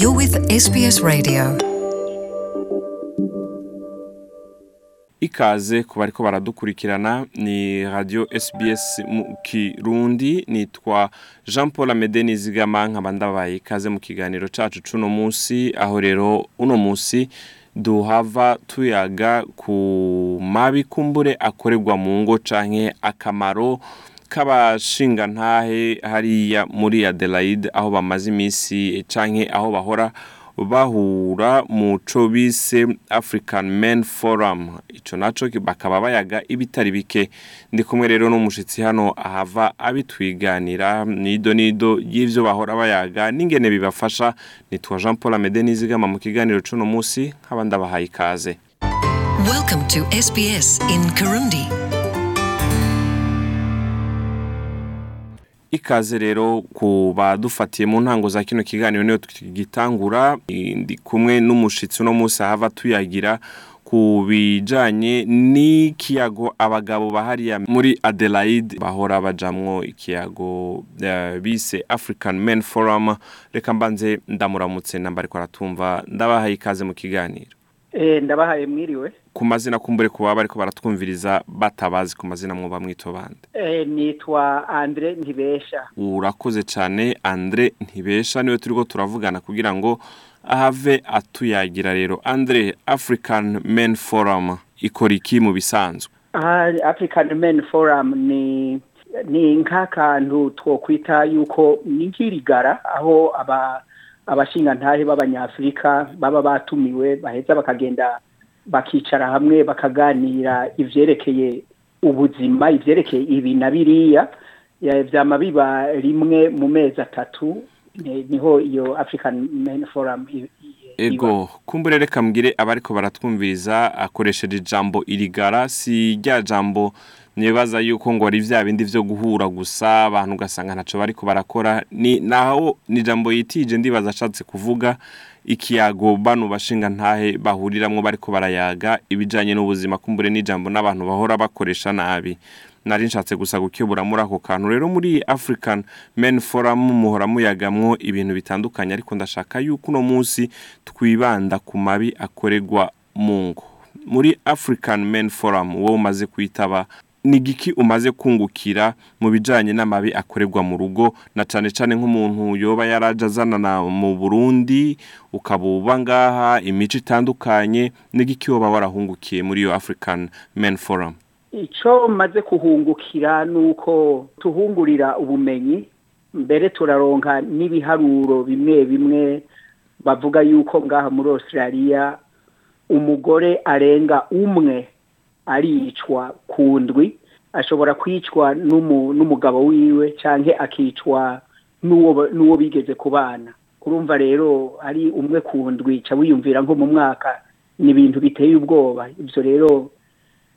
You're with SBS Radio. ikaze ku bariko baradukurikirana ni radio SBS mu Kirundi nitwa Jean Paul Amede Nizigama nkaba ndabaye ikaze mu kiganiro cacu cuno musi aho rero uno musi duhava tuyaga ku mabi kumbure akorerwa mu ngo canke akamaro k'abashingantahe hariya muri Adelaide aho bamaze imisi canke aho bahora bahura mu co bise African Men Forum. Ico naco bakaba bayaga ibitari bike. Ndi kumwe rero n'umushitsi hano ahava abitwiganira. Nido nido y'ivyo bahora bayaga. N'ingene bibafasha nitwa Jean Paul Amede Nizigama mu kiganiro cuno musi nkaba ndabahaye ikaze. Welcome to SBS in Kirundi. Ikaze rero ku badufatiye mu ntango za kino kiganiro niyo tugitangura. Ndi kumwe n'umushitsi uno munsi ahava tuyagira ku bijanye n'ikiyago abagabo bahariya muri Adelaide bahora bajamwo ikiyago eh, bise African Men Forum. Reka mbanze ndamuramutse namba ariko aratumva. Ndabahaye ikaze mu kiganiro. Ndabahaye mwiriwe ku mazina kumbure ku baba bariko baratwumviriza batabazi ku mazina mwito bande? Eh, nitwa andre ntibesha. Urakoze cyane andre ntibesha ni we turiko turavugana kugira ngo ahave atuyagira rero. Andre african men forum ikora iki mu bisanzwe? Ah, african men forum ni ni nk'akantu twokwita yuko ni nk'irigara aho aba abashingantahe b'abanyafurika baba batumiwe baheza bakagenda bakicara hamwe bakaganira ivyerekeye ubuzima ivyerekeye ibi na biriya Ya- vyama biba rimwe mu mezi atatu ni ho iyo african men forum. Ego kumbure reka mbwire abariko baratwumviriza akoresheje ijambo irigara si rya jambo nibaza yuko ngo ari vya bindi vyo guhura gusa abantu ugasanga ntaco bariko barakora. Ni naho ni ijambo yitije ndibaza ashatse kuvuga ikiyago bano bashinga ntahe bahuriramwo bariko barayaga ibijanye n'ubuzima kumbure n'ijambo n'abantu bahora bakoresha nabi. Nari nshatse gusa gukebura muri ako kantu. Rero muri African Men Forum muhora muyagamwo ibintu bitandukanye ariko ndashaka yuko uno munsi twibanda ku mabi akorerwa mu ngo. Muri African Men Forum wowe umaze kwitaba ni giki umaze kungukira mu bijanye n'amabi akorerwa mu rugo? Na cane cane nk'umuntu yoba yaraje azanana mu Burundi ukabuba ngaha imico itandukanye ni giki woba warahungukiye muri iyo African Men Forum? Icyo maze kuhungukira ni uko tuhungurira ubumenyi mbere turaronka n'ibiharuro bimwe bimwe bavuga yuko ngaha muri australia umugore arenga umwe aricwa ku ndwi ashobora kwicwa n'umu- n'umugabo wiwe cyangwa akicwa n'uwo bigeze kubana. Kurumva rero ari umwe ku ndwi ca wiyumvira nko mu mwaka ni ibintu biteye ubwoba. Ibyo rero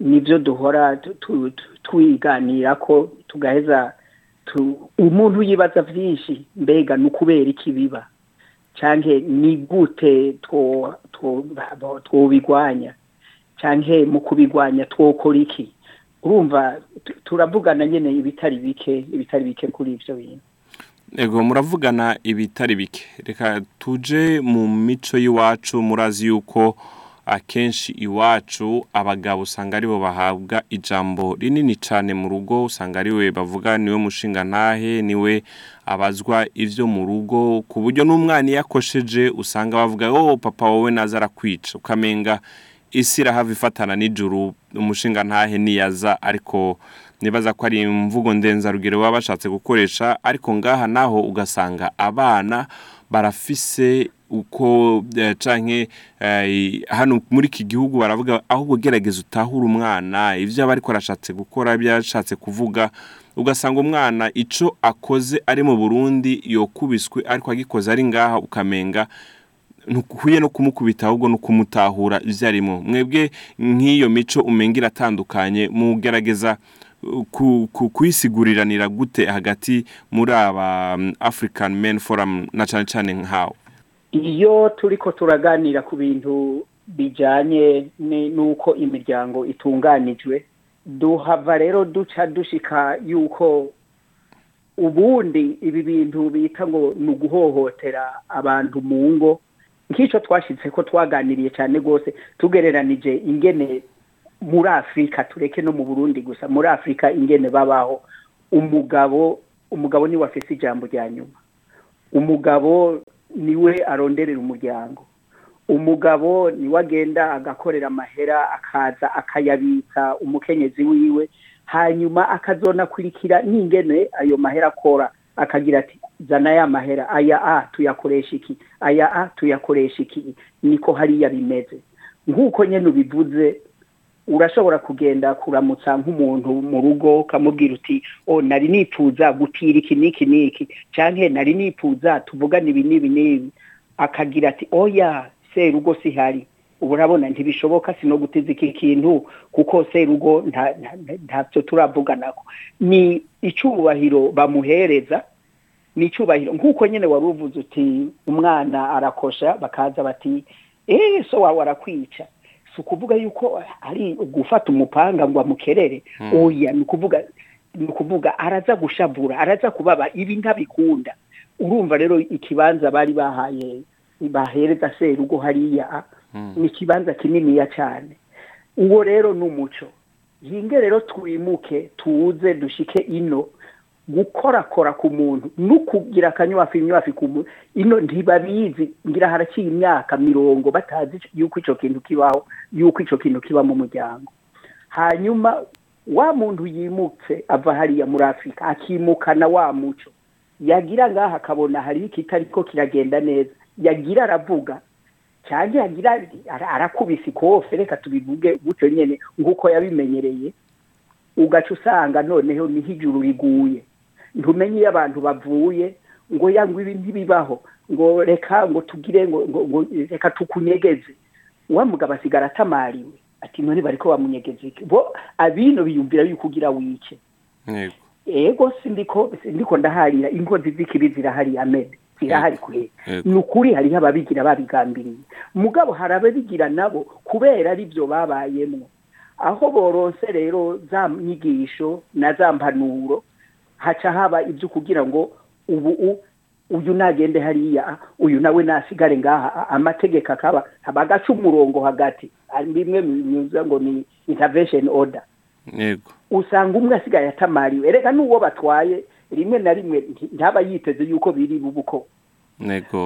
ni byo duhora twiganira ko tugaheza tu- umuntu yibaza byinshi mbega ni ukubera iki biba? Cyangwa ni gute twobigwanya? Cyangwa mu kubigwanya twokora iki? Urumva tu- turavugana nyine ibitari bike ibitari bike kuri ibyo bintu. Ego muravugana ibitari bike. Reka tuje mu mico y'iwacu murazi yuko akenshi iwacu abagabo usanga ari bo bahabwa ijambo rinini cyane mu rugo usanga ari we bavuga ni we mushinga ntahe ni we abazwa ivyo mu rugo ku buryo n'umwana iyo akosheje usanga bavuga oh papa wowe naza arakwica. Ukamenga isi irahava ifatana n'ijuru umushinga ntahe niyaza ariko nibaza ko ari imvugo ndenzarugero baba bashatse gukoresha ariko ngaha naho ugasanga abana barafise uko eh, canke eh, hano muri iki gihugu baravuga ahubwo gerageza utahure umwana ivyo aba ariko arashatse gukora ibyo yashatse kuvuga ugasanga umwana ico akoze ari mu Burundi yokubiswe ariko agikoze ari ngaha ukamenga ntukwiye no kumukubita ahubwo no kumutahura ivyo arimo. Mwebwe nk'iyo mico umenga iratandukanye mugerageza uh, kuyisiguriranira gute hagati muri aba um, African Men Forum na cane cane nkawe iyo turiko turaganira ku bintu bijanye ni- n'uko imiryango itunganijwe duhava rero duca dushika yuko ubundi ibi bintu bita ngo ni uguhohotera abantu mu ngo nk'icyo twashyitse ko twaganiriye cyane rwose tugereranije ingene muri afurika tureke no mu burundi gusa muri afurika ingene babaho. Umugabo umugabo ni we afite ijambo rya nyuma. Umugabo ni we aronderera umuryango. Umugabo ni we agenda agakorera amahera akaza akayabitsa umukenyezi wiwe hanyuma akazonakurikira n'ingene ayo mahera akora. Akagira ati zana ya mahera aya a tuyakoresha iki? Aya a tuyakoresha iki? Niko hariya bimeze. Nk'uko nyine ubivuze urashobora kugenda kuramutsa nk'umuntu mu rugo ukamubwira uti o nari nifuza gutira iki n'iki n'iki cyangwa nari nifuza tuvugane ibi n'ibi n'ibi. Akagira ati oya serugo sihari. Ubu urabona ntibishoboka si no guteza iki kintu kuko serugo ntabyo turavuganako ni icyubahiro bamuhereza ni icyubahiro. Nk'uko nyine wari uvuze uti umwana arakosha bakaza bati eee so wawe arakwica si ukuvuga yuko ari gufata umupanga ngo amukerere oya ni ukuvuga ni ukuvuga araza gushavura araza kubaba ibi ntabikunda. Urumva rero ikibanza bari bahaye bahereza serugo hariya ni ikibanza kininiya cyane. Uwo rero ni umuco. Hinge rero twimuke tuze dushike ino. Gukorakora ku muntu no kugira akanywafi inywafi ku muntu ino ntibabizi ngira haraciye imyaka mirongo batazi yuko icyo kintu kibaho yuko icyo kintu kiba mu muryango. Hanyuma wa muntu yimutse ava hariya muri afurika akimukana wa muco. Yagira ngaha akabona hariho ikitari ko kiragenda neza. Yagira aravuga cyangwa yagira arakubise ikofe reka tubivuge gutyo nyine nk'uko yabimenyereye. Ugaca usanga noneho ni ho riguye. Ntumenye iyo abantu bavuye ngo yangwa ibi ntibibaho ngo reka ngo tugire ngo ngo reka tukunyegeze. Wa mugabo asigara atamariwe ati none bari ko bamunyegeze bo abino biyumvira yuko ugira wice. Ego sindiko sindiko ndaharira inkozi z'ikibi zirahari amede zirahari kure. Ni ukuri hariho ababigira babigambiriye. Mugabo hari ababigira nabo kubera ari byo babayemo. Aho boronse rero za nyigisho na za mpanuro haca haba ibyo kugira ngo ubu uyu nagende hariya uyu nawe nasigare ngaha amategeko akaba bagaca umurongo hagati. Bimwe binyuze ngo ni intervention order. Usanga umwe asigaye atamariwe. Reka n'uwo batwaye rimwe na rimwe ntaba yiteze yuko biri bubuko.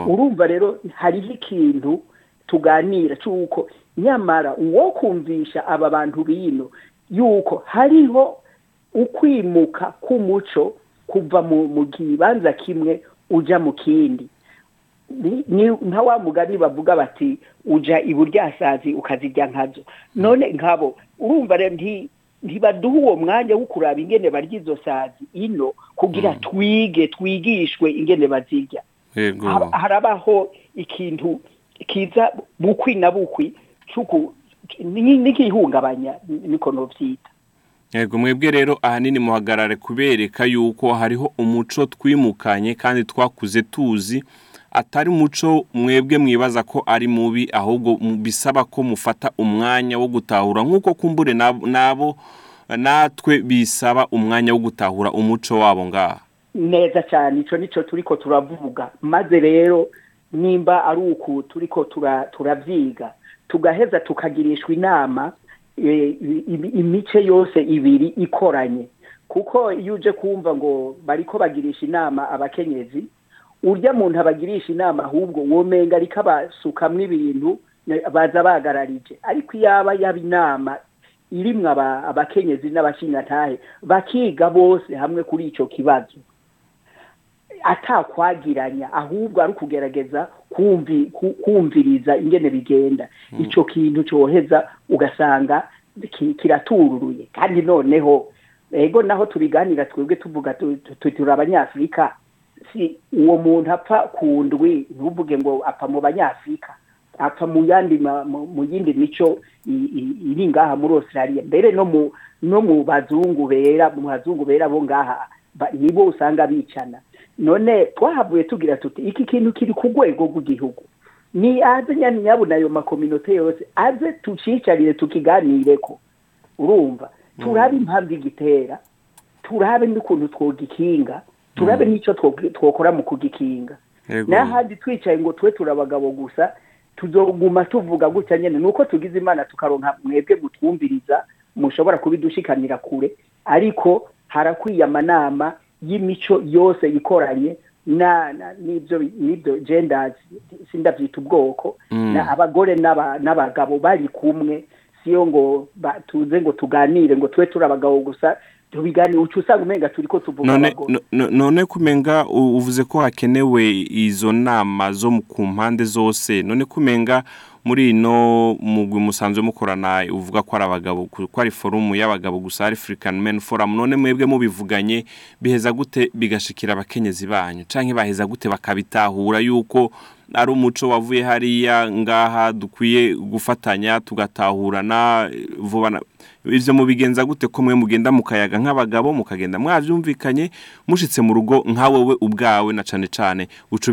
Urumva rero hariho ikintu tuganira cy'uko nyamara uwo kumvisha aba bantu bino yuko hariho ukwimuka k'umuco kuva mu kibanza kimwe ujya mu kindi. Nka wa mugani bavuga bati ujya iburyasazi ukazijya nkazo. None nkabo urumva rero ntibaduha uwo mwanya wo kuraba ingene barya izo sazi ino kugira twige twigishwe ingene bazirya. Harabaho ikintu kiza bukwi na bukwi n'ikihungabanya niko nobyita yego mwebwe rero ahanini muhagarare kubereka yuko hariho umuco twimukanye kandi twakuze tuzi atari umuco mwebwe mwibaza ko ari mubi ahubwo bisaba ko mufata umwanya wo gutahura. Nk'uko kumbure nabo natwe bisaba umwanya wo gutahura umuco wabo ngaha. Neza cyane icyo ni cyo turi ko turavuga. Maze rero nimba ari uku turi ko turabyiga tugaheza tukagirishwa inama imice yose ibiri ikoranye. Kuko iyo uje kumva ngo bari ko bagirisha inama abakenyezi urya muntu abagirisha inama ahubwo womenga ariko abasukamwo ibintu baza bagararije. Ariko iyaba yaba inama irimwo abakenyezi n'abashingantahe bakiga bose hamwe kuri icyo kibazo. Atakwagiranya ahubwo ari ukugerageza kumviriza ingene bigenda. Icyo kintu cyoheza ugasanga kiratururuye kandi noneho ego naho tubiganira twebwe tuvuga turi abanyafurika si uwo muntu apfa ku ndwi ntuvuge ngo apfa mu banyafurika apfa mu yandi mu yindi mico iri ngaha muri Australia. Mbere no mu no mu bazungu bera mu bazungu bera bo ngaha nibo usanga bicana. None twahavuye tugira tuti iki kintu kiri ku rwego rw'igihugu. Ni aze nyabuna ayo makominote yose aze tucicarire tukiganire ko urumva turabe impamvu igitera turabe n'ukuntu twogikinga turabe n'icyo two- twokora mu kugikinga. N'ahandi twicaye ngo twe turi abagabo gusa tuzoguma tuvuga gutya nyene nuko tugize imana tukaronka mwebwe mutwumviriza mushobora kubidushikanira kure. Ariko harakwiye amanama y'imico yose ikoranye n'ibyo n'ibyo genders sindavyita ubwoko Mm. na abagore n'aba- n'abagabo bari kumwe siyo ngo tuze ngo tuganire ngo twe turi abagabo gusa tubiganire uca usanga umenga turiko tuvuga none none kumenga uvuze ko hakenewe izo nama zo ku mpande zose none kumenga muri ino mugwi musanzwe mukorana uvuga ko ari abagabo ko ari forumu y'abagabo gusa African Men Forum none mwebwe mubivuganye biheza gute bigashikira abakenyezi banyu? Canke baheza gute bakabitahura yuko ari umuco wavuye hariya ngaha dukwiye gufatanya tugatahurana vuba na ivyo mubigenza gute ko mwe mugenda mukayaga nk'abagabo mukagenda mwavyumvikanye mushitse mu rugo nka wewe ubwawe na cane cane. Uca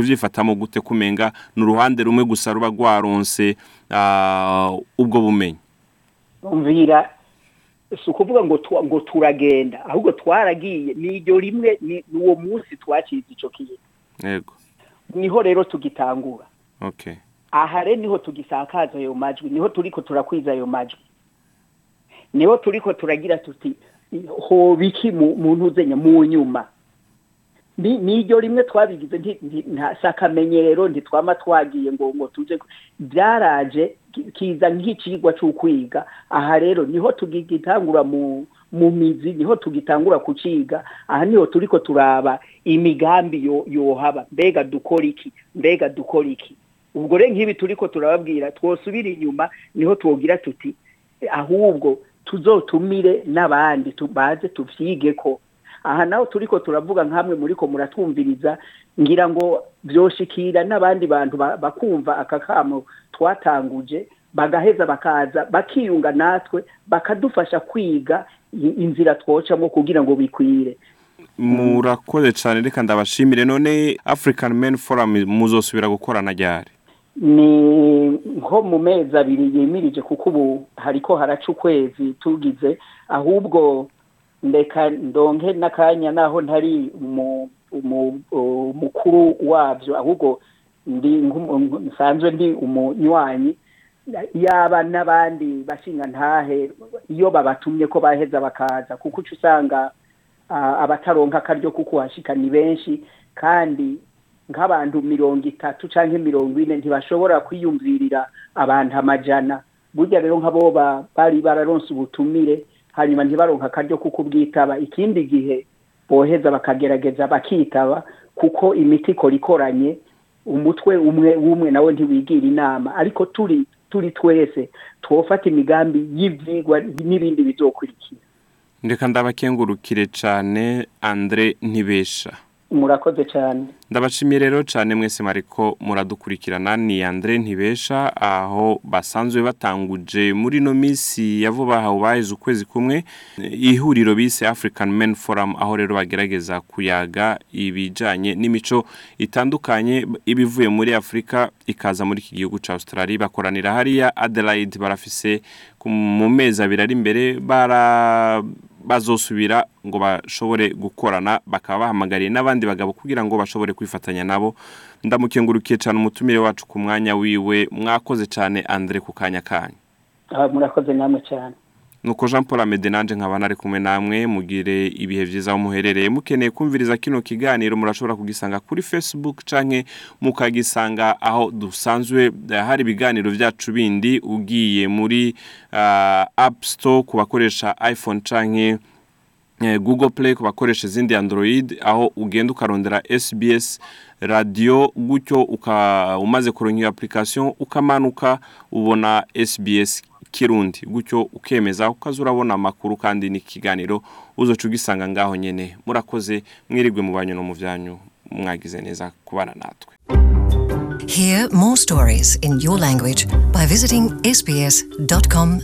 uvyifatamo gute kumenga ni uruhande rumwe gusa ruba rwaronse ah, ubwo bumenyi. Umvira si ukuvuga ngo tu- ngo turagenda ahubwo twaragiye ni iryo rimwe ni uwo munsi twakize ico kintu. Yego. Ni ho rero tugitangura. Okay. Aha rero ni ho tugisakaza ayo majwi ni ho turiko turakwiza ayo majwi. Niho turiko turagira tuti hoba iki mu ntuzenya mu nyuma. Ni ni iryo rimwe twabigize si akamenyero ntitwama twagiye ngo ngo tuje byaraje ki- kiza nk'icigwa c'ukwiga. Aha rero ni ho tugitangura mu mu mizi ni ho tugitangura kuciga. Aha ni ho turiko turaba imigambi yo yohaba. Mbega dukora iki? Mbega dukora iki? Ubwo rero nk'ibi turiko turababwira twosubira inyuma ni ho twogira tuti ahubwo tuzotumire n'abandi tubaze tuvyige ko aha naho turiko turavuga nkamwe muriko muratwumviriza ngira ngo vyoshikira n'abandi bantu ba- bakumva aka kamo twatanguje bagaheza bakaza bakiyunga natwe bakadufasha kwiga inzira twocamwo kugira ngo bikwire. Murakoze cane reka ndabashimire. None African Men Forum muzosubira gukorana ryari? Ni nko mu mezi abiri yimirije kuko ubu hariko haraca ukwezi tugize ahubwo ndeka ndonke n'akanya naho ntari umu- umu- umukuru wabyo ahubwo nsanzwe ndi umunywanyi. Yaba n'abandi bashinga ntahe iyo babatumye ko baheza bakaza. Kuko uca usanga abataronka akaryo kuko uhashika ni benshi kandi nk'abantu mirongo itatu canke mirongo ine ntibashobora kwiyumvirira abantu amajana. Burya rero nk'abo ba- bari bararonse ubutumire hanyuma ntibaronka akaryo kuko ubwitaba. Ikindi gihe boheza bakagerageza bakitaba kuko imiti ikora ikoranye umutwe umwe umwe nawe ntiwigira inama. Ariko turi turi twese twofata imigambi y'ivyigwa n'ibindi bizokurikira. Reka ndabakengurukire cane Andre Ntibesha. Murakoze cyane. Ndabashimiye rero cyane mwese mariko muradukurikirana. Ni Andre Ntibesha aho basanzwe batanguje muri no misi ya vuba aho baheze ukwezi kumwe. Ihuriro bise African Men Forum aho rero bagerageza kuyaga ibijanye n'imico itandukanye ibivuye muri Afrika ikaza muri iki gihugu ca Australia. Bakoranira hariya Adelaide barafise mu mezi abiri ari imbere bara bazosubira ngo bashobore gukorana bakaba bahamagariye n'abandi bagabo kugira ngo bashobore kwifatanya nabo. Ndamukengurukiye cyane umutumire wacu ku mwanya wiwe mwakoze cyane Andre ku kanya kanyu. Ah, murakoze namwe cyane nuko Jean Paul Amede nanje nkaba nari kumwe namwe mugire ibihe vyiza aho muherereye. Mukeneye kumviriza kino kiganiro murashobora kugisanga kuri Facebook canke mukagisanga aho dusanzwe. Hari ibiganiro vyacu bindi ugiye muri uh, App Store ku bakoresha iPhone canke eh, Google Play ku bakoresha izindi Android aho ugenda ukarondera SBS radio gutyo umaze kuronka iyo application ukamanuka ubona SBS Kirundi. Gutyo ukemeza ukaza urabona amakuru kandi n'ikiganiro uzoca ugisanga ngaho nyene. Murakoze mwirigwe mu banyu no mu vyanyu mwagize neza kubana natwe. Hear more stories in your language by visiting sbs.com.au.